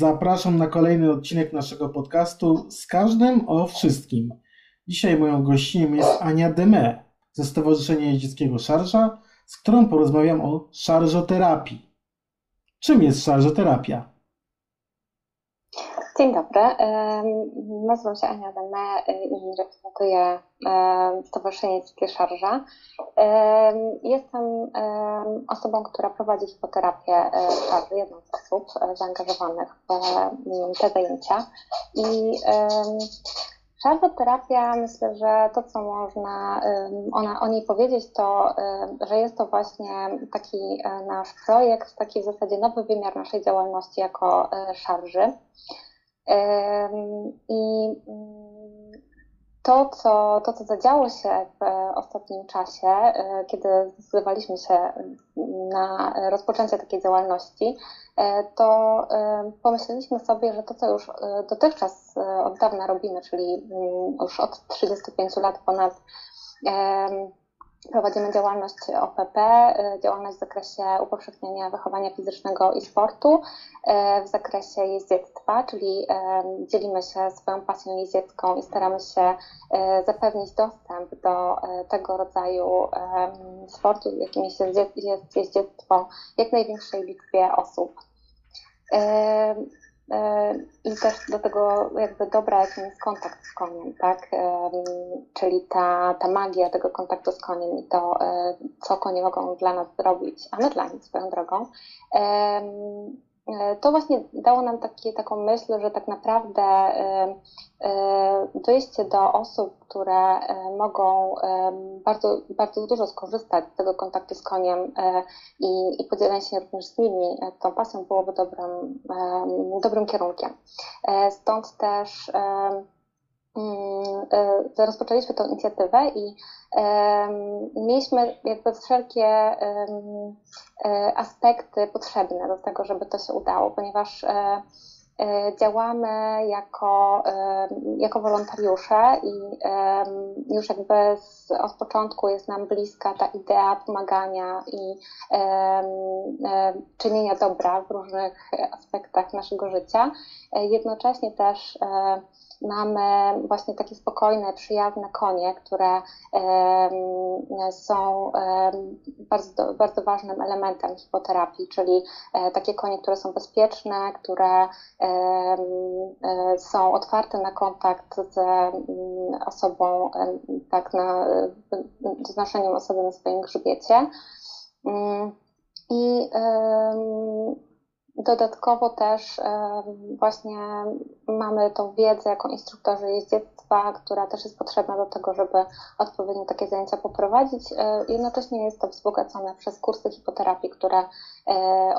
Zapraszam na kolejny odcinek naszego podcastu z każdym o wszystkim. Dzisiaj moją gościem jest Ania Deme ze Stowarzyszenia Jeździeckiego Szarża, z którą porozmawiam o szarżoterapii. Czym jest szarżoterapia? Dzień dobry. Nazywam się Ania Deme i reprezentuję Stowarzyszenie Jeździeckie Szarża. Jestem osobą, która prowadzi hipoterapię e, szarży, jedną z osób e, zaangażowanych w te zajęcia. I Szarżoterapia, myślę, że to, co można ona, o niej powiedzieć, to, że jest to właśnie taki e, nasz projekt, taki w zasadzie nowy wymiar naszej działalności jako szarży. I mm, to co, to, co zadziało się w ostatnim czasie, e, kiedy zdecydowaliśmy się na rozpoczęcie takiej działalności, e, to e, pomyśleliśmy sobie, że to, co już dotychczas od dawna robimy, czyli mm, już od 35 lat ponad, Prowadzimy działalność OPP, y, działalność w zakresie upowszechniania wychowania fizycznego i sportu, y, w zakresie jeździectwa, czyli y, dzielimy się swoją pasją jeździecką i staramy się zapewnić dostęp do tego rodzaju sportu, jakim jest jeździectwo, jak największej liczbie osób. E, i też do tego jakby dobra, jest kontakt z koniem, tak? Czyli ta, ta magia tego kontaktu z koniem i to, e, co konie mogą dla nas zrobić, a my dla nich swoją drogą. E, to właśnie dało nam taki, taką myśl, że tak naprawdę dojście do osób, które mogą bardzo, bardzo dużo skorzystać z tego kontaktu z koniem i, i podzielenie się również z nimi tą pasją byłoby dobrym, dobrym kierunkiem. E, stąd też e, rozpoczęliśmy tę inicjatywę i mieliśmy jakby wszelkie e, aspekty potrzebne do tego, żeby to się udało, ponieważ działamy jako, jako wolontariusze i już jakby z, od początku jest nam bliska ta idea pomagania i czynienia dobra w różnych aspektach naszego życia. Jednocześnie też mamy właśnie takie spokojne, przyjazne konie, które są bardzo, bardzo ważnym elementem hipoterapii, czyli e, takie konie, które są bezpieczne, które e, są otwarte na kontakt z osobą, tak na znoszeniem osoby na swoim grzbiecie. Mm, I Dodatkowo też właśnie mamy tą wiedzę jako instruktorzy jeździectwa, która też jest potrzebna do tego, żeby odpowiednio takie zajęcia poprowadzić. E, jednocześnie jest to wzbogacone przez kursy hipoterapii, które e,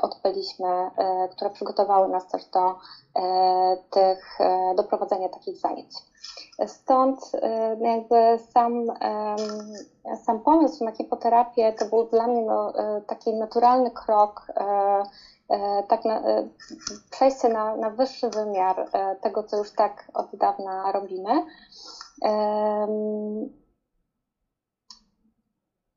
odbyliśmy, e, które przygotowały nas też do tych, do prowadzenia takich zajęć. Stąd jakby sam, sam pomysł na hipoterapię to był dla mnie no, taki naturalny krok tak na, e, przejście na, na wyższy wymiar e, tego, co już tak od dawna robimy.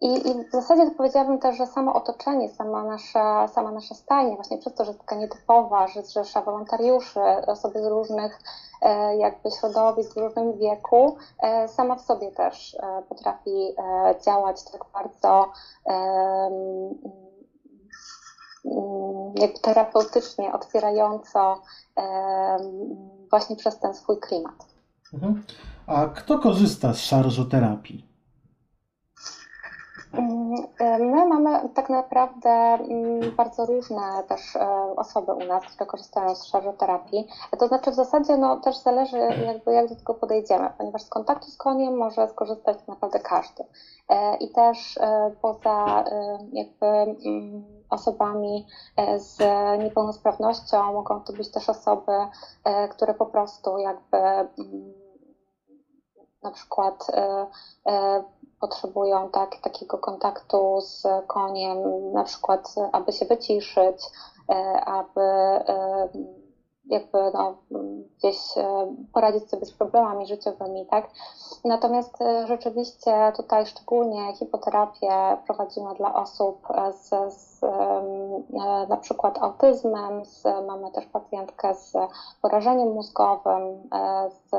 I, I, w zasadzie to powiedziałabym też, że samo otoczenie, sama nasza, sama nasza stajnia, właśnie przez to, że jest taka nietypowa, że zrzesza wolontariuszy, osoby z różnych jakby środowisk, w różnym wieku, sama w sobie też potrafi działać tak bardzo Mm, jakby terapeutycznie, otwierająco właśnie przez ten swój klimat. Mhm. A kto korzysta z szarżoterapii? Mm, my mamy tak naprawdę mm, bardzo różne też e, osoby u nas, które korzystają z szarżoterapii. To znaczy w zasadzie no, też zależy jakby jak do tego podejdziemy, ponieważ z kontaktu z koniem może skorzystać naprawdę każdy. E, I też e, poza jakby osobami e, z niepełnosprawnością, mogą to być też osoby, e, które po prostu jakby mm, na przykład e, potrzebują tak, takiego kontaktu z koniem, na przykład aby się wyciszyć, aby jakby no, gdzieś poradzić sobie z problemami życiowymi, tak? Natomiast rzeczywiście tutaj szczególnie hipoterapię prowadzimy dla osób z, z na przykład autyzmem, z, mamy też pacjentkę z porażeniem mózgowym, z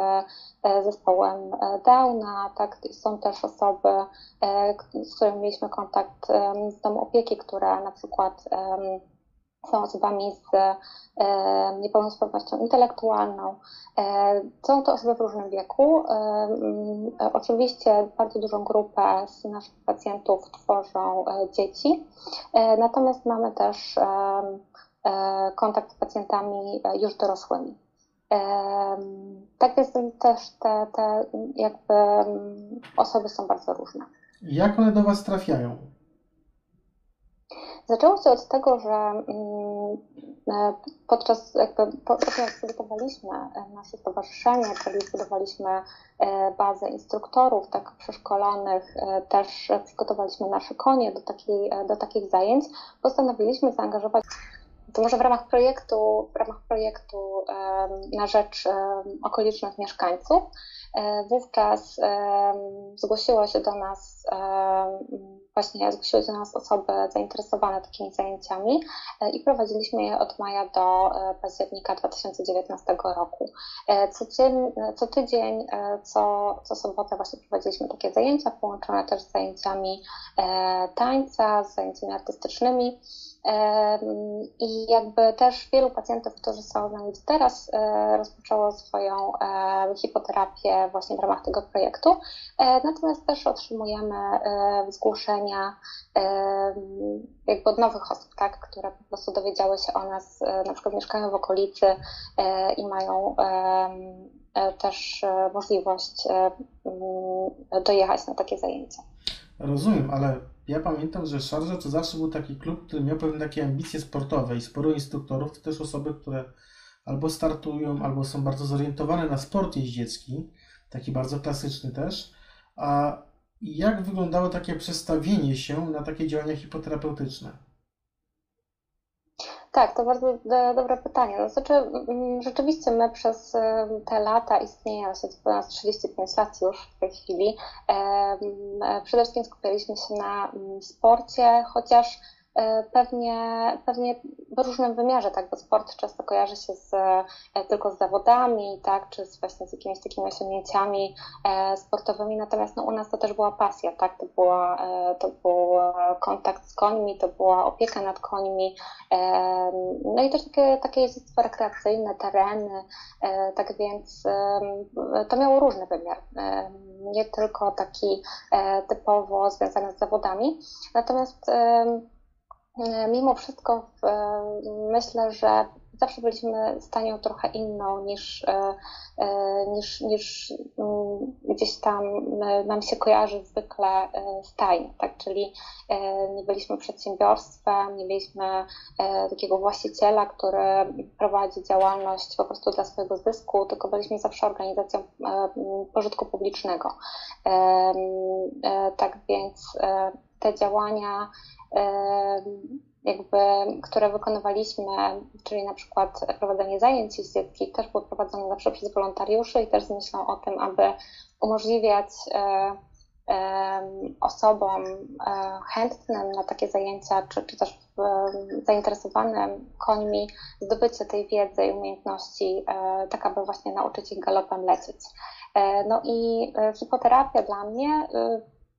zespołem Downa, tak? Są też osoby, z którymi mieliśmy kontakt z domu opieki, które na przykład są osobami z e, niepełnosprawnością intelektualną. E, są to osoby w różnym wieku. E, oczywiście bardzo dużą grupę z naszych pacjentów tworzą dzieci, natomiast mamy też kontakt z pacjentami już dorosłymi. Tak więc też te, te jakby osoby są bardzo różne. Jak one do Was trafiają? Zaczęło się od tego, że mm, e, podczas jakby, jak przygotowaliśmy e, nasze stowarzyszenie, czyli zbudowaliśmy e, bazę instruktorów tak przeszkolonych, też przygotowaliśmy nasze konie do, takiej, do takich zajęć, postanowiliśmy zaangażować to może w ramach projektu, w ramach projektu na rzecz okolicznych mieszkańców. Wówczas zgłosiło się do nas właśnie zgłosiły do nas osoby zainteresowane takimi zajęciami e, i prowadziliśmy je od maja do e, października 2019 roku. E, co, co tydzień, co, co sobotę właśnie prowadziliśmy takie zajęcia, połączone też z zajęciami tańca, z zajęciami artystycznymi. I jakby też wielu pacjentów, którzy są z nami teraz, rozpoczęło swoją hipoterapię właśnie w ramach tego projektu. Natomiast też otrzymujemy zgłoszenia jakby od nowych osób, tak, które po prostu dowiedziały się o nas, e, na przykład mieszkają w okolicy e, i mają e, też możliwość dojechać na takie zajęcia. Rozumiem, ale ja pamiętam, że Szarża to zawsze był taki klub, który miał pewne takie ambicje sportowe i sporo instruktorów, to też osoby, które albo startują, albo są bardzo zorientowane na sport jeździecki, taki bardzo klasyczny też, a jak wyglądało takie przestawienie się na takie działania hipoterapeutyczne? Tak, to bardzo dobre pytanie. No, znaczy, mm, rzeczywiście my przez te lata istnienia, to ponad 35 lat już w tej chwili, e, przede wszystkim skupialiśmy się na mm, sporcie, chociaż pewnie, pewnie w różnym wymiarze, tak, bo sport często kojarzy się z, e, tylko z zawodami, tak, czy z, właśnie z jakimiś takimi osiągnięciami e, sportowymi, natomiast no, u nas to też była pasja, tak, to, była, to był kontakt z końmi, to była opieka nad końmi, no i też takie, takie jeździectwo rekreacyjne, tereny, tak więc to miało różny wymiar, nie tylko taki typowo związany z zawodami, natomiast E, mimo wszystko e, myślę, że zawsze byliśmy stanią trochę inną niż, e, niż, niż mm, gdzieś tam nam się kojarzy zwykle stajnie, tak? Czyli nie byliśmy przedsiębiorstwem, nie mieliśmy takiego właściciela, który prowadzi działalność po prostu dla swojego zysku, tylko byliśmy zawsze organizacją pożytku publicznego. Tak więc te działania jakby, które wykonywaliśmy, czyli na przykład prowadzenie zajęć z dzieckich, też były prowadzone zawsze przez wolontariuszy i też z myślą o tym, aby umożliwiać e, osobom e, chętnym na takie zajęcia, czy, czy też zainteresowanym końmi zdobycie tej wiedzy i umiejętności, e, tak aby właśnie nauczyć ich galopem lecieć. No i hipoterapia dla mnie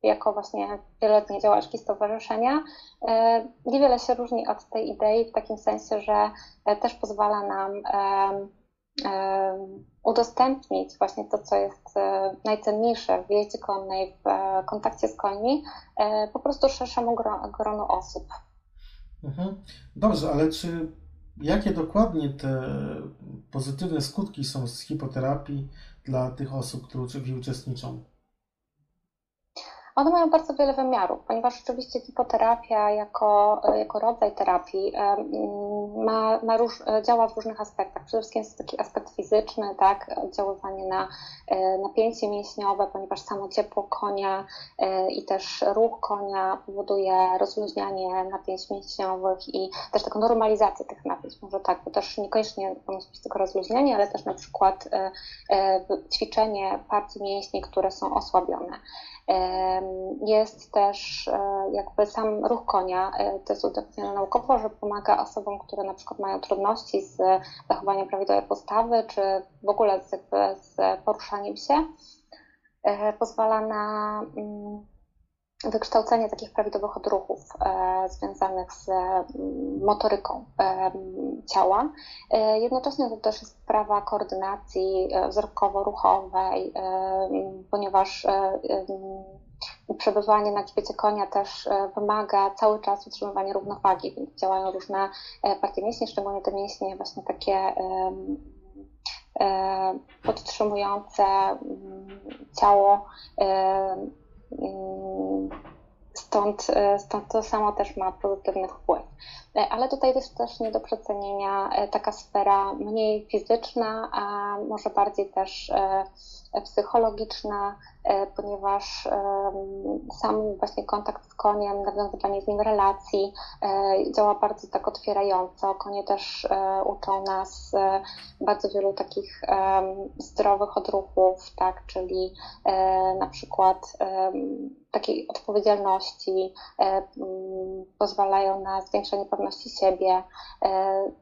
jako właśnie wieloletniej działaczki stowarzyszenia, e, niewiele się różni od tej idei w takim sensie, że e, też pozwala nam udostępnić właśnie to, co jest e, najcenniejsze w jeździe konnej, w kontakcie z końmi, po prostu szerszemu gronu osób. Mhm. Dobrze, ale czy jakie dokładnie te pozytywne skutki są z hipoterapii dla tych osób, które w niej uczestniczą? One mają bardzo wiele wymiarów, ponieważ oczywiście hipoterapia jako, jako rodzaj terapii ma, ma róż, działa w różnych aspektach. Przede wszystkim jest taki aspekt fizyczny, tak, oddziaływanie na napięcie mięśniowe, ponieważ samo ciepło konia i też ruch konia powoduje rozluźnianie napięć mięśniowych i też taką normalizację tych napięć. Może tak, bo też niekoniecznie musi być tylko rozluźnianie, ale też na przykład ćwiczenie partii mięśni, które są osłabione. Jest też e, jakby sam ruch konia, e, to jest udowodnione naukowo, że pomaga osobom, które na przykład mają trudności z zachowaniem prawidłowej postawy, czy w ogóle z, z poruszaniem się. E, pozwala na mm, wykształcenie takich prawidłowych odruchów e, związanych z mm, motoryką e, ciała. E, jednocześnie to też jest sprawa koordynacji e, wzrokowo-ruchowej, e, ponieważ e, przebywanie na grzbiecie konia też wymaga cały czas utrzymywania równowagi, więc działają różne partie mięśni, szczególnie te mięśnie właśnie takie podtrzymujące mm, ciało Stąd, e, stąd to samo też ma pozytywny wpływ. E, ale tutaj jest też nie do przecenienia taka sfera mniej fizyczna, a może bardziej też psychologiczna, ponieważ sam właśnie kontakt z koniem, nawiązywanie z nim relacji działa bardzo tak otwierająco. Konie też uczą nas bardzo wielu takich zdrowych odruchów, tak, czyli na przykład takiej odpowiedzialności, pozwalają na zwiększenie pewności siebie,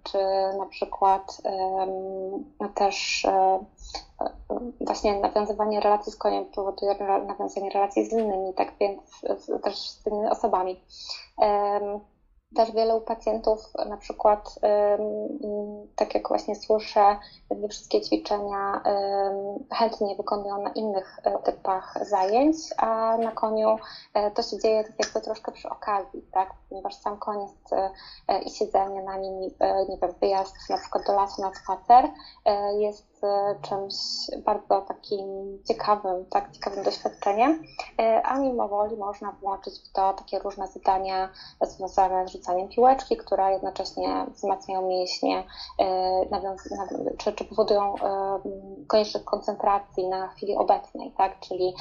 czy na przykład też właśnie nawiązywanie relacji z koniem powoduje nawiązanie relacji z innymi, tak więc też z innymi osobami. Też wielu pacjentów na przykład, tak jak właśnie słyszę, nie wszystkie ćwiczenia chętnie wykonują na innych e, typach zajęć, a na koniu e, to się dzieje tak jakby troszkę przy okazji, tak? Ponieważ sam jest e, i siedzenie na nim, nie wiem, wyjazd na przykład do lasu na spacer jest czymś bardzo takim ciekawym, tak, ciekawym doświadczeniem, a mimo woli można włączyć w to takie różne zadania związane z rzucaniem piłeczki, które jednocześnie wzmacniają mięśnie, czy czy powodują konieczność koncentracji na chwili obecnej, tak? Czyli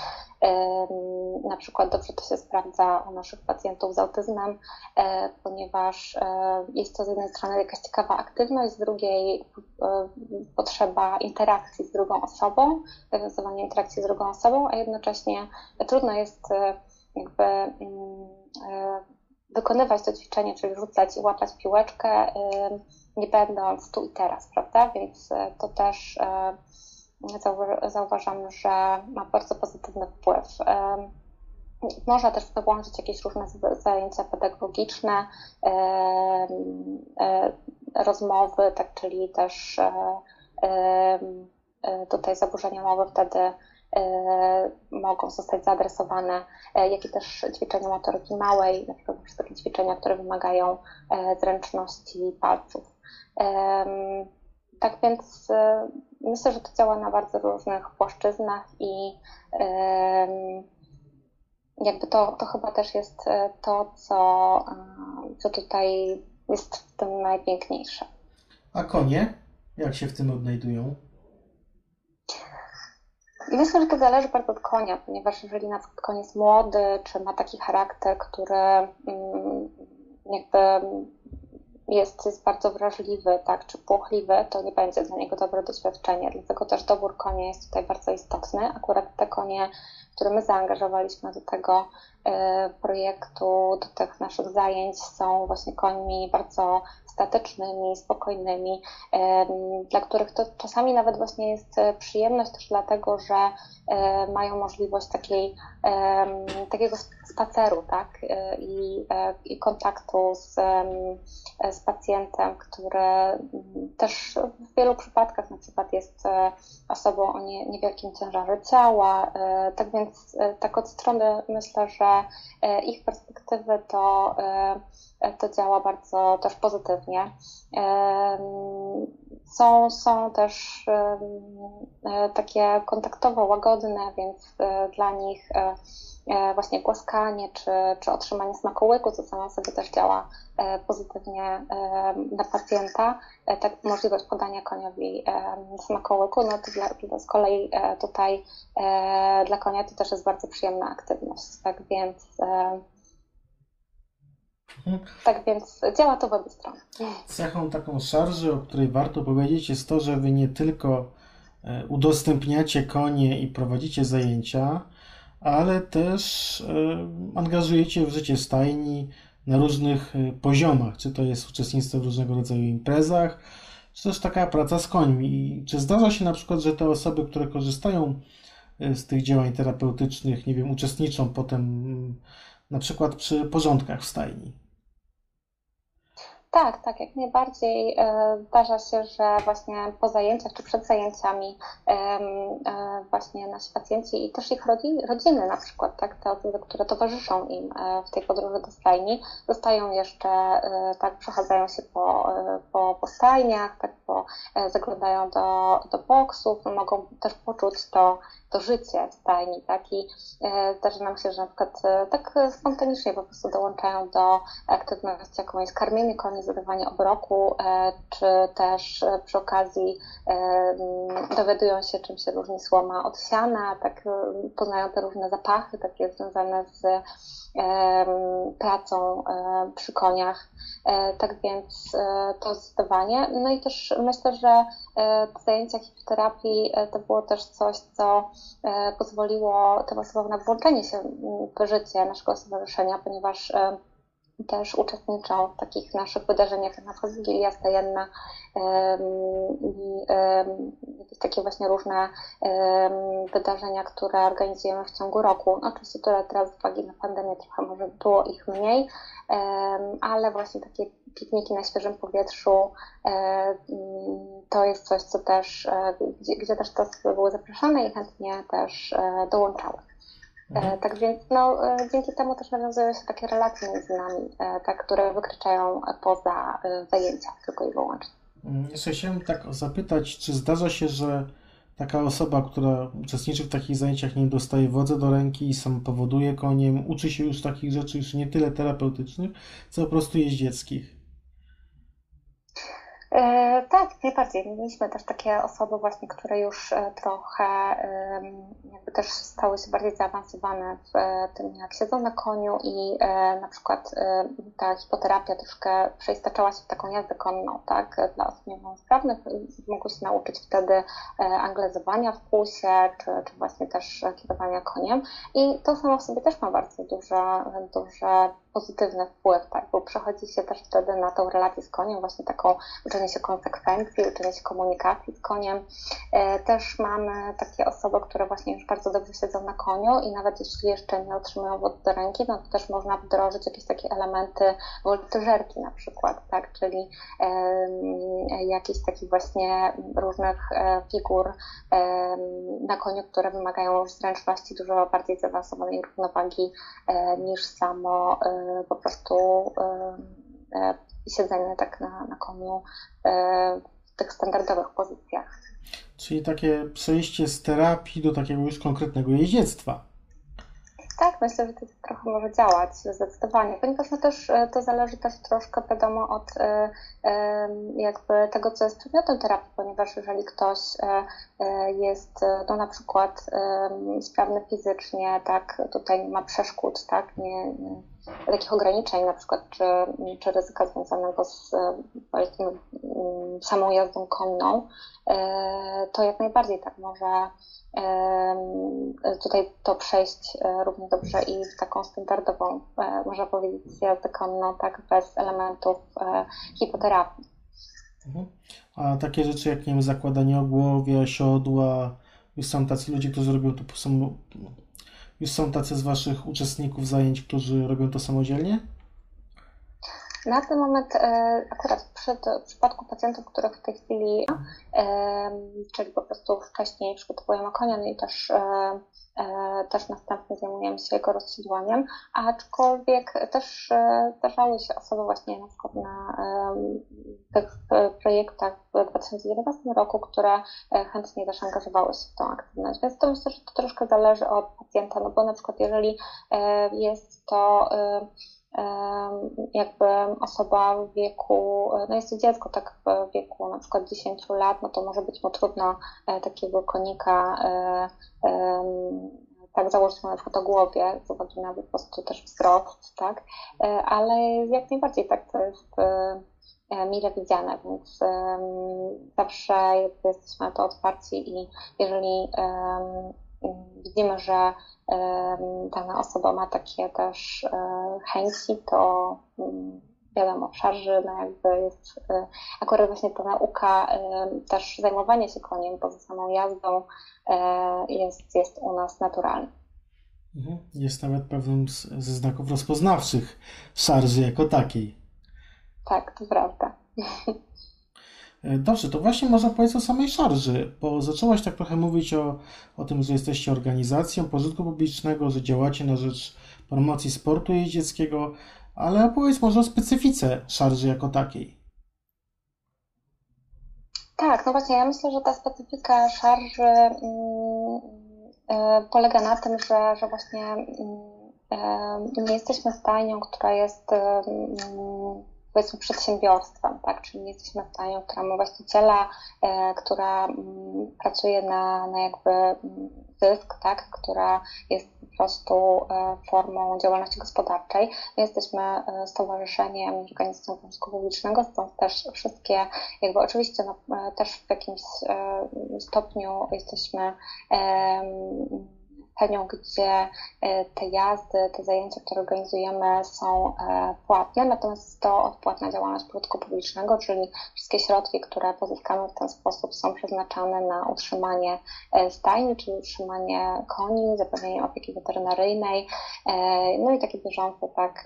na przykład dobrze to się sprawdza u naszych pacjentów z autyzmem, e, ponieważ e, jest to z jednej strony jakaś ciekawa aktywność, z drugiej e, potrzeba interakcji z drugą osobą, nawiązywanie interakcji z drugą osobą, a jednocześnie trudno jest jakby mm, wykonywać to ćwiczenie, czyli rzucać i łapać piłeczkę, nie będąc tu i teraz, prawda? Więc to też zauważam, że ma bardzo pozytywny wpływ. Można też wyłączyć jakieś różne zajęcia pedagogiczne, rozmowy, tak, czyli też tutaj zaburzenia mowy wtedy mogą zostać zaadresowane, jak i też ćwiczenia motoryki małej, na przykład takie ćwiczenia, które wymagają zręczności palców. Tak więc myślę, że to działa na bardzo różnych płaszczyznach i jakby to, to chyba też jest e, to, co, e, co tutaj jest w tym najpiękniejsze. A konie? Jak się w tym odnajdują? Myślę, że to zależy bardzo od konia, ponieważ jeżeli na przykład koń jest młody, czy ma taki charakter, który mm, jakby jest, jest bardzo wrażliwy, tak, czy płochliwy, to nie będzie dla niego dobre doświadczenie. Dlatego też dobór konia jest tutaj bardzo istotny. Akurat te konie, które my zaangażowaliśmy do tego e, projektu, do tych naszych zajęć, są właśnie końmi bardzo statycznymi, spokojnymi, dla których to czasami nawet właśnie jest e, przyjemność też dlatego, że e, mają możliwość takiej, takiego spaceru, tak, e, i, i kontaktu z, z pacjentem, który też w wielu przypadkach na przykład jest osobą o nie, niewielkim ciężarze ciała, tak więc tak od strony myślę, że ich perspektywy to to działa bardzo też pozytywnie. Są, są też takie kontaktowo łagodne, więc dla nich E, właśnie głaskanie czy, czy otrzymanie smakołyku, co samo sobie też działa e, pozytywnie e, na pacjenta, tak możliwość podania koniowi smakołyku, no to dla, z kolei tutaj dla konia to też jest bardzo przyjemna aktywność, tak więc tak więc działa to w obie strony. Cechą taką szarży, o której warto powiedzieć, jest to, że wy nie tylko udostępniacie konie i prowadzicie zajęcia, ale też angażujecie w życie stajni na różnych e, poziomach, czy to jest uczestnictwo w różnego rodzaju imprezach, czy też taka praca z końmi. Czy zdarza się na przykład, że te osoby, które korzystają e, z tych działań terapeutycznych, nie wiem, uczestniczą potem mm, na przykład przy porządkach w stajni? Tak, tak, jak najbardziej e, zdarza się, że właśnie po zajęciach czy przed zajęciami e, właśnie nasi pacjenci i też ich rodziny na przykład, tak, te osoby, które towarzyszą im e, w tej podróży do stajni, zostają jeszcze, tak, przechadzają się po, po, po stajniach, tak, po, zaglądają do, do boksów, mogą też poczuć to, to życie stajni, tak, i zdarza nam się, że na przykład tak spontanicznie po prostu dołączają do aktywności, jaką jest karmienie koni zadawanie obroku, e, czy też e, przy okazji e, dowiadują się, czym się różni słoma od siana, tak poznają te różne zapachy takie związane z pracą przy koniach. Tak więc to zdecydowanie. No i też myślę, że zajęcia hipnoterapii to było też coś, co pozwoliło tym osobom na włączenie się w życie naszego stowarzyszenia, ponieważ też uczestniczą w takich naszych wydarzeniach, jak na przykład Wigilia Stajenna i jakieś takie właśnie różne wydarzenia, które organizujemy w ciągu roku. No, oczywiście tyle teraz z uwagi na pandemię trochę może było ich mniej, ale właśnie takie pikniki na świeżym powietrzu to jest coś, co też, e, gdzie, gdzie też te osoby były zapraszane i chętnie też e, dołączały. E, mhm. Tak więc no, e, dzięki temu też nawiązują się takie relacje między nami, e, tak, które wykraczają poza zajęcia tylko i wyłącznie. Mm, jeszcze chciałem tak zapytać, czy zdarza się, że taka osoba, która uczestniczy w takich zajęciach, nie dostaje wodzy do ręki i sam powoduje koniem, uczy się już takich rzeczy już nie tyle terapeutycznych, co po prostu jeździeckich? E, tak, najbardziej. Mieliśmy też takie osoby właśnie, które już e, trochę jakby też stały się bardziej zaawansowane w e, tym, jak siedzą na koniu i na przykład ta hipoterapia troszkę przeistaczała się w taką jazdę konną, tak, dla osób niepełnosprawnych. Mogły się nauczyć wtedy anglezowania w pulsie, czy, czy właśnie też kierowania koniem i to samo w sobie też ma bardzo duże, duże pozytywny wpływ, tak, bo przechodzi się też wtedy na tą relację z koniem, właśnie taką uczenie się konsekwencji, uczenie się komunikacji z koniem. E, też mamy takie osoby, które właśnie już bardzo dobrze siedzą na koniu i nawet jeśli jeszcze nie otrzymują wody do ręki, no to też można wdrożyć jakieś takie elementy woltyżerki na przykład, tak, czyli jakichś takich właśnie różnych e, figur na koniu, które wymagają zręczności dużo bardziej zaawansowanej równowagi e, niż samo po prostu e, siedzenie tak na, na koniu w tych standardowych pozycjach. Czyli takie przejście z terapii do takiego już konkretnego jeździectwa. Tak, myślę, że to trochę może działać zdecydowanie, ponieważ no też to zależy też troszkę wiadomo od jakby tego, co jest przedmiotem terapii, ponieważ jeżeli ktoś jest no na przykład sprawny fizycznie, tak, tutaj nie ma przeszkód, tak, nie takich ograniczeń, na przykład czy, czy ryzyka związanego z powiedzmy mm, samą jazdą konną, e, to jak najbardziej tak może tutaj to przejść e, równie dobrze i w taką standardową, e, można powiedzieć, jazdę konną, tak, bez elementów hipoterapii. Mhm. A takie rzeczy jak, nie wiem, zakładanie ogłowia, siodła, są tacy ludzie, którzy robią to samo, już są tacy z Waszych uczestników zajęć, którzy robią to samodzielnie? Na ten moment, e, akurat przed, w przypadku pacjentów, których w tej chwili, e, czyli po prostu wcześniej przygotowujemy konia, no i też e, też następnie zajmujemy się jego rozsiedlaniem, aczkolwiek też zdarzały się osoby właśnie na przykład na tych projektach w 2019 roku, które chętnie też angażowały się w tą aktywność, więc to myślę, że to troszkę zależy od pacjenta, no bo na przykład jeżeli jest to jakby osoba w wieku, no jest to dziecko tak w wieku na przykład 10 lat, no to może być mu trudno e, takiego konika e, tak założyć mu na przykład o głowie, z uwagi na po prostu też wzrost, tak, e, ale jak najbardziej tak to jest mile widziane, więc zawsze jesteśmy na to otwarci i jeżeli widzimy, że dana osoba ma takie też e, chęci, to mm, wiadomo, szarży no jakby jest e, akurat właśnie ta nauka, też zajmowanie się koniem poza samą jazdą e, jest, jest u nas naturalna. Mhm. Jest nawet pewnym ze znaków rozpoznawczych szarży jako takiej. Tak, to prawda. E, dobrze, to właśnie można powiedzieć o samej szarży, bo zaczęłaś tak trochę mówić o, o tym, że jesteście organizacją pożytku publicznego, że działacie na rzecz promocji sportu jeździeckiego, ale opowiedz może o specyfice szarży jako takiej. Tak, no właśnie, ja myślę, że ta specyfika szarży mm, y, polega na tym, że, że właśnie nie jesteśmy stajnią, która jest y, powiedzmy przedsiębiorstwem, tak? Czyli jesteśmy stanie, która ma właściciela, e, która mm, pracuje na, na jakby mm, zysk, tak? Która jest po prostu e, formą działalności gospodarczej. My jesteśmy e, stowarzyszeniem, organizacją pożytku publicznego, stąd też wszystkie, jakby oczywiście no, też w jakimś stopniu jesteśmy panią, gdzie e, te jazdy, te zajęcia, które organizujemy są e, płatne, natomiast to odpłatna działalność pożytku publicznego, czyli wszystkie środki, które pozyskamy w ten sposób są przeznaczane na utrzymanie e, stajni, czyli utrzymanie koni, zapewnienie opieki weterynaryjnej, no i takie bieżące, tak,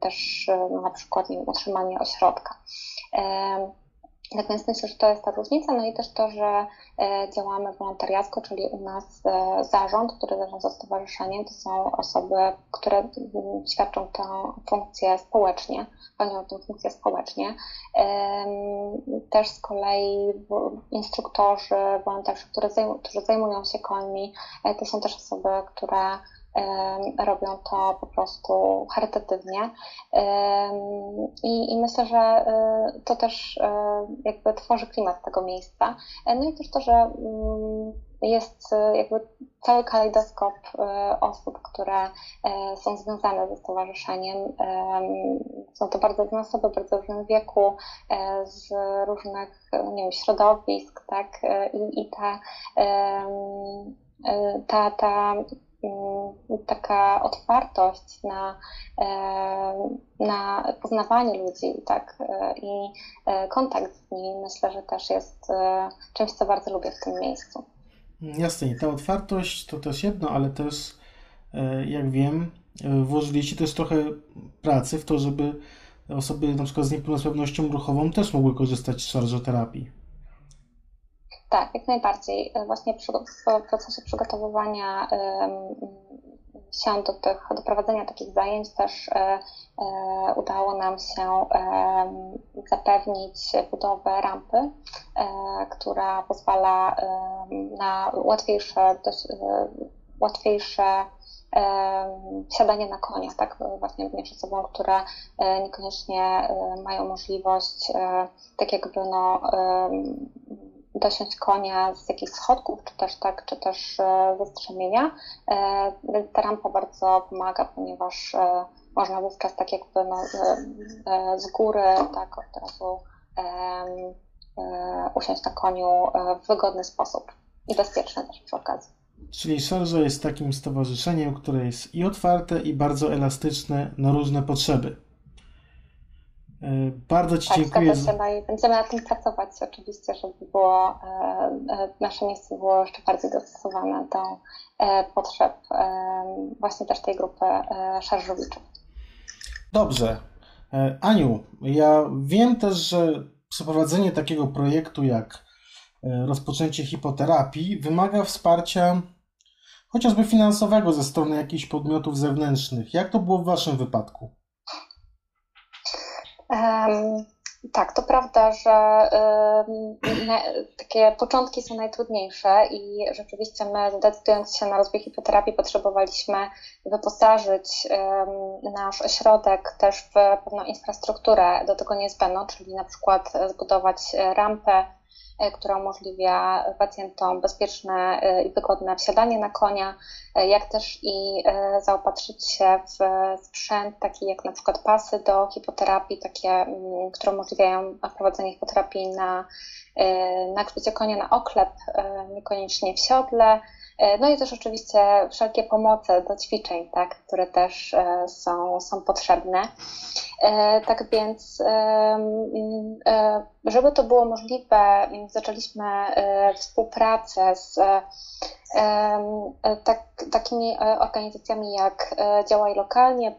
też no, na przykład nie utrzymanie ośrodka. Tak więc myślę, że to jest ta różnica, no i też to, że e, działamy wolontariacko, czyli u nas e, zarząd, który zarządza stowarzyszeniem, to są osoby, które mm, świadczą tę funkcję społecznie, pełnią tę funkcję społecznie. Też z kolei instruktorzy, wolontariusze, którzy zajmują się końmi, e, to są też osoby, które robią to po prostu charytatywnie. I, I, myślę, że e, to też e, jakby tworzy klimat tego miejsca. E, no i też to, że mm, jest jakby cały kalejdoskop osób, które są związane ze stowarzyszeniem. Są to bardzo różne osoby, bardzo różnym wieku, z różnych nie wiem, środowisk, tak? I, i ta, ta, ta taka otwartość na, e, na poznawanie ludzi tak, e, i e, kontakt z nimi myślę, że też jest czymś, co bardzo lubię w tym miejscu. Jasne, ta otwartość to też jedno, ale też jak wiem, włożyliście też trochę pracy w to, żeby osoby na przykład z niepełnosprawnością ruchową też mogły korzystać z szarżoterapii. Tak, jak najbardziej. E, właśnie w procesie przygotowywania się do, tych, do prowadzenia takich zajęć też e, e, udało nam się zapewnić budowę rampy, która pozwala na łatwiejsze, dość, łatwiejsze siadanie na koniach, tak, właśnie również osobom, które niekoniecznie mają możliwość tak jakby no dosiąść konia z jakichś schodków, czy też tak, czy też e, ze strzemienia. E, więc ta rampa bardzo pomaga, ponieważ e, można wówczas tak jakby no, z góry tak od razu usiąść na koniu w wygodny sposób i bezpieczny też przy okazji. Czyli Szarża jest takim stowarzyszeniem, które jest i otwarte, i bardzo elastyczne na różne potrzeby. E, bardzo Ci tak, dziękuję. Się, no i będziemy na tym pracować oczywiście, żeby było, e, e, nasze miejsce było jeszcze bardziej dostosowane do potrzeb właśnie też tej grupy szarżowiczów. Dobrze. Aniu, ja wiem też, że przeprowadzenie takiego projektu jak rozpoczęcie hipoterapii wymaga wsparcia chociażby finansowego ze strony jakichś podmiotów zewnętrznych. Jak to było w Waszym wypadku? Tak, to prawda, że takie początki są najtrudniejsze i rzeczywiście my, decydując się na rozwój hipoterapii, potrzebowaliśmy wyposażyć nasz ośrodek też w pewną infrastrukturę do tego niezbędną, czyli na przykład zbudować rampę E, która umożliwia pacjentom bezpieczne e, i wygodne wsiadanie na konia, e, jak też i zaopatrzyć się w sprzęt taki jak na przykład pasy do hipoterapii, takie, mm, które umożliwiają wprowadzenie hipoterapii na, na konia na oklep, niekoniecznie w siodle, E, no i też oczywiście wszelkie pomoce do ćwiczeń, tak, które też e, są, są potrzebne. E, tak więc, żeby to było możliwe, zaczęliśmy współpracę z tak, takimi organizacjami jak Działaj Lokalnie,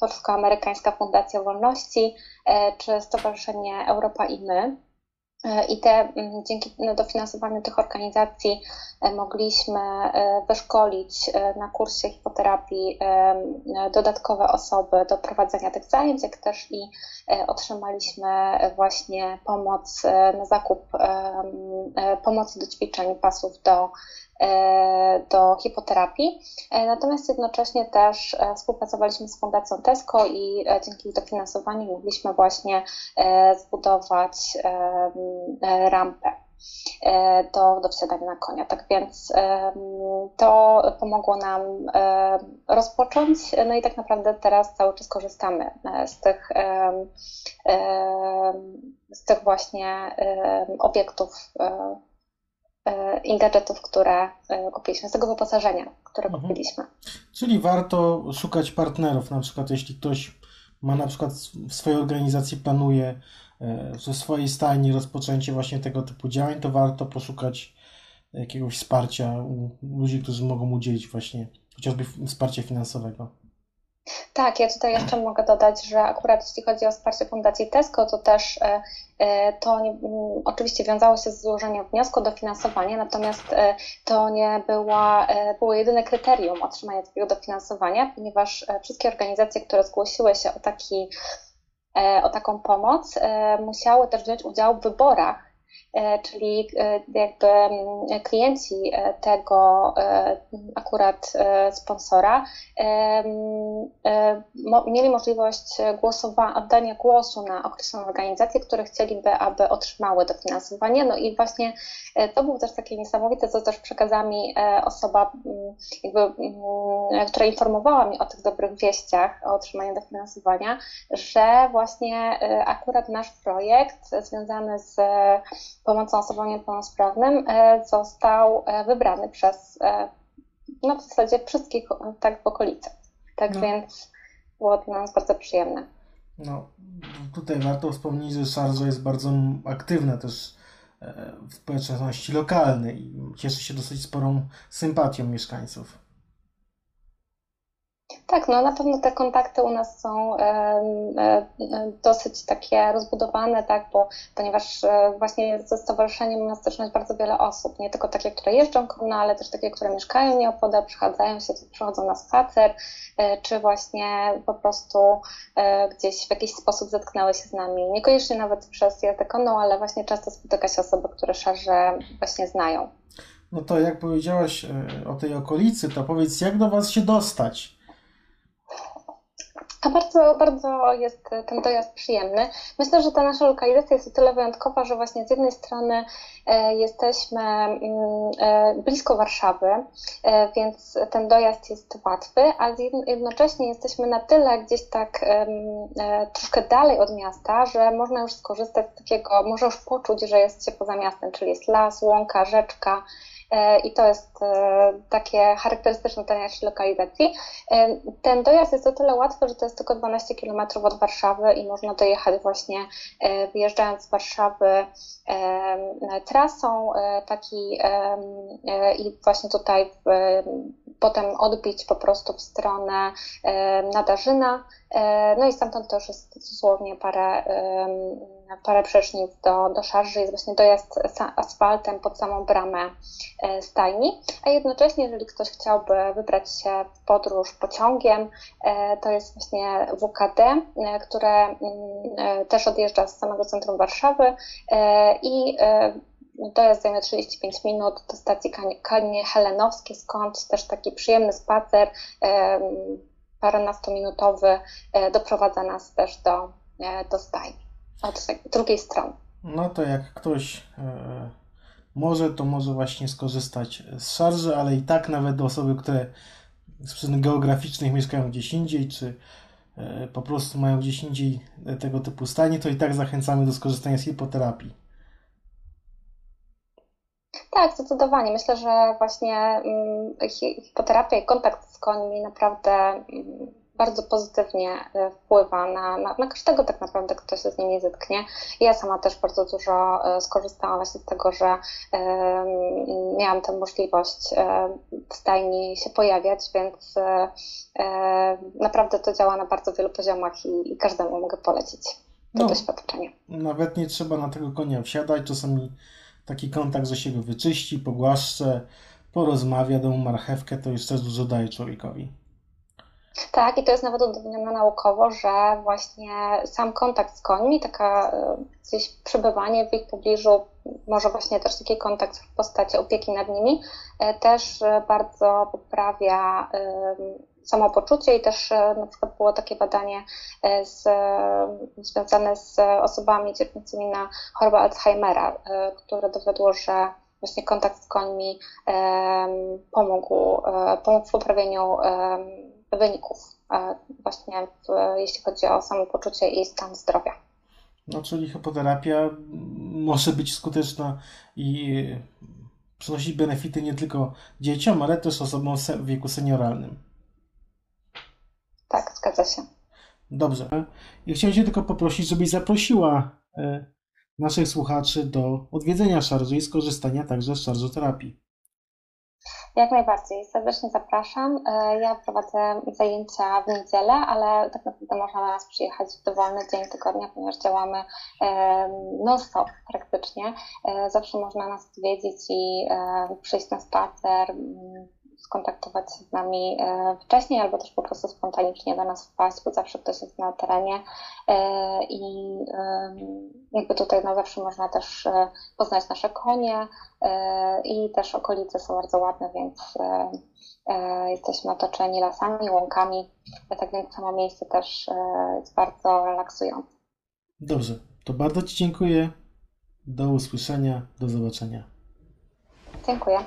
Polsko-Amerykańska Fundacja Wolności czy Stowarzyszenie Europa i My. E, I te, mm, dzięki no, dofinansowaniu tych organizacji e, mogliśmy e, wyszkolić na kursie hipoterapii dodatkowe osoby do prowadzenia tych zajęć, jak też i otrzymaliśmy właśnie pomoc na zakup pomocy do ćwiczeń pasów do do hipoterapii. E, natomiast jednocześnie też e, współpracowaliśmy z Fundacją Tesco i dzięki dofinansowaniu mogliśmy właśnie zbudować rampę do, do wsiadania na konia. Tak więc to pomogło nam rozpocząć, no i tak naprawdę teraz cały czas korzystamy z tych, z tych właśnie obiektów E, i gadżetów, które e, kupiliśmy, z tego wyposażenia, które mhm. kupiliśmy. Czyli warto szukać partnerów, na przykład jeśli ktoś ma na przykład w swojej organizacji planuje e, ze swojej stajni rozpoczęcie właśnie tego typu działań, to warto poszukać jakiegoś wsparcia u ludzi, którzy mogą udzielić właśnie chociażby wsparcia finansowego. Tak, ja tutaj jeszcze mogę dodać, że akurat jeśli chodzi o wsparcie Fundacji Tesco, to też e, e, to nie, oczywiście wiązało się z złożeniem wniosku o dofinansowanie, natomiast e, to nie była, było jedyne kryterium otrzymania takiego dofinansowania, ponieważ wszystkie organizacje, które zgłosiły się o, taki, o taką pomoc, musiały też wziąć udział w wyborach czyli jakby klienci tego akurat sponsora mieli możliwość głosowania, oddania głosu na określoną organizację, które chcieliby, aby otrzymały dofinansowanie. No i właśnie to było też takie niesamowite, co też przekazała mi osoba, mm, jakby, mm, która informowała mnie o tych dobrych wieściach o otrzymaniu dofinansowania, że właśnie akurat nasz projekt związany z pomocą osobom niepełnosprawnym e, został e, wybrany przez e, no w zasadzie wszystkich tak w okolicy. Tak no. więc było to dla nas bardzo przyjemne. No, tutaj warto wspomnieć, że Szarzo jest bardzo aktywna też w społeczności lokalnej i cieszy się dosyć sporą sympatią mieszkańców. Tak, no na pewno te kontakty u nas są e, e, dosyć takie rozbudowane, tak, bo ponieważ e, właśnie ze stowarzyszeniem ma styczność bardzo wiele osób, nie tylko takie, które jeżdżą konno, ale też takie, które mieszkają nieopodal, przychadzają się, przychodzą na spacer, czy właśnie po prostu gdzieś w jakiś sposób zetknęły się z nami. Niekoniecznie nawet przez jazdę konną, ale właśnie często spotyka się osoby, które szarze właśnie znają. No to jak powiedziałaś o tej okolicy, to powiedz, jak do Was się dostać? A bardzo, bardzo jest ten dojazd przyjemny. Myślę, że ta nasza lokalizacja jest o tyle wyjątkowa, że właśnie z jednej strony e, jesteśmy mm, e, blisko Warszawy, e, więc ten dojazd jest łatwy, a jednocześnie jesteśmy na tyle gdzieś tak troszkę dalej od miasta, że można już skorzystać z takiego, można już poczuć, że jest się poza miastem, czyli jest las, łąka, rzeczka, i to jest e, takie charakterystyczne dla naszej lokalizacji. E, ten dojazd jest o tyle łatwy, że to jest tylko 12 km od Warszawy i można dojechać właśnie wyjeżdżając z Warszawy trasą taki i właśnie tutaj potem odbić po prostu w stronę Nadarzyna, no i stamtąd to już jest dosłownie parę parę przecznic do, do szarży, jest właśnie dojazd asfaltem pod samą bramę e, stajni, a jednocześnie, jeżeli ktoś chciałby wybrać się w podróż pociągiem, e, to jest właśnie WKD, które mm, też odjeżdża z samego centrum Warszawy i dojazd zajmie 35 minut do stacji Kanie Helenowskie, skąd też taki przyjemny spacer, paręnastominutowy, doprowadza nas też do, do stajni od drugiej strony. No to jak ktoś e, może, to może właśnie skorzystać z szarży, ale i tak nawet osoby, które z przyczyn geograficznych mieszkają gdzieś indziej, czy e, po prostu mają gdzieś indziej tego typu stanie, to i tak zachęcamy do skorzystania z hipoterapii. Tak, zdecydowanie. Myślę, że właśnie mm, hipoterapia i kontakt z końmi naprawdę mm, bardzo pozytywnie e, wpływa na, na, na, każdego tak naprawdę, kto się z nimi zetknie. Ja sama też bardzo dużo e, skorzystałam właśnie z tego, że e, miałam tę możliwość w stajni się pojawiać, więc naprawdę to działa na bardzo wielu poziomach i, i każdemu mogę polecić to no, doświadczenie. Nawet nie trzeba na tego konia wsiadać, czasami taki kontakt, że się go wyczyści, pogłaszcze, porozmawia, dał marchewkę, to już też dużo daje człowiekowi. Tak, i to jest nawet udowodnione naukowo, że właśnie sam kontakt z końmi, taka e, gdzieś przebywanie w ich pobliżu, może właśnie też taki kontakt w postaci opieki nad nimi, e, też e, bardzo poprawia samopoczucie i też na przykład było takie badanie z, związane z osobami cierpiącymi na chorobę Alzheimera, które dowiodło, że właśnie kontakt z końmi pomógł, pomógł w poprawieniu wyników e, właśnie w, jeśli chodzi o samopoczucie i stan zdrowia. No, czyli hipoterapia może być skuteczna i przynosić benefity nie tylko dzieciom, ale też osobom w wieku senioralnym. Tak, zgadza się. Dobrze. I chciałem Cię tylko poprosić, żebyś zaprosiła e, naszych słuchaczy do odwiedzenia szarży i skorzystania także z szarżoterapii. Jak najbardziej, serdecznie zapraszam. E, ja prowadzę zajęcia w niedzielę, ale tak naprawdę można na nas przyjechać w dowolny dzień tygodnia, ponieważ działamy non-stop praktycznie. E, zawsze można nas odwiedzić i e, przyjść na spacer, skontaktować się z nami e, wcześniej, albo też po prostu spontanicznie do nas wpaść, bo zawsze ktoś jest na terenie e, i jakby tutaj no zawsze można też e, poznać nasze konie i też okolice są bardzo ładne, więc jesteśmy otoczeni lasami, łąkami, tak więc samo miejsce też jest bardzo relaksujące. Dobrze, to bardzo Ci dziękuję. Do usłyszenia, do zobaczenia. Dziękuję.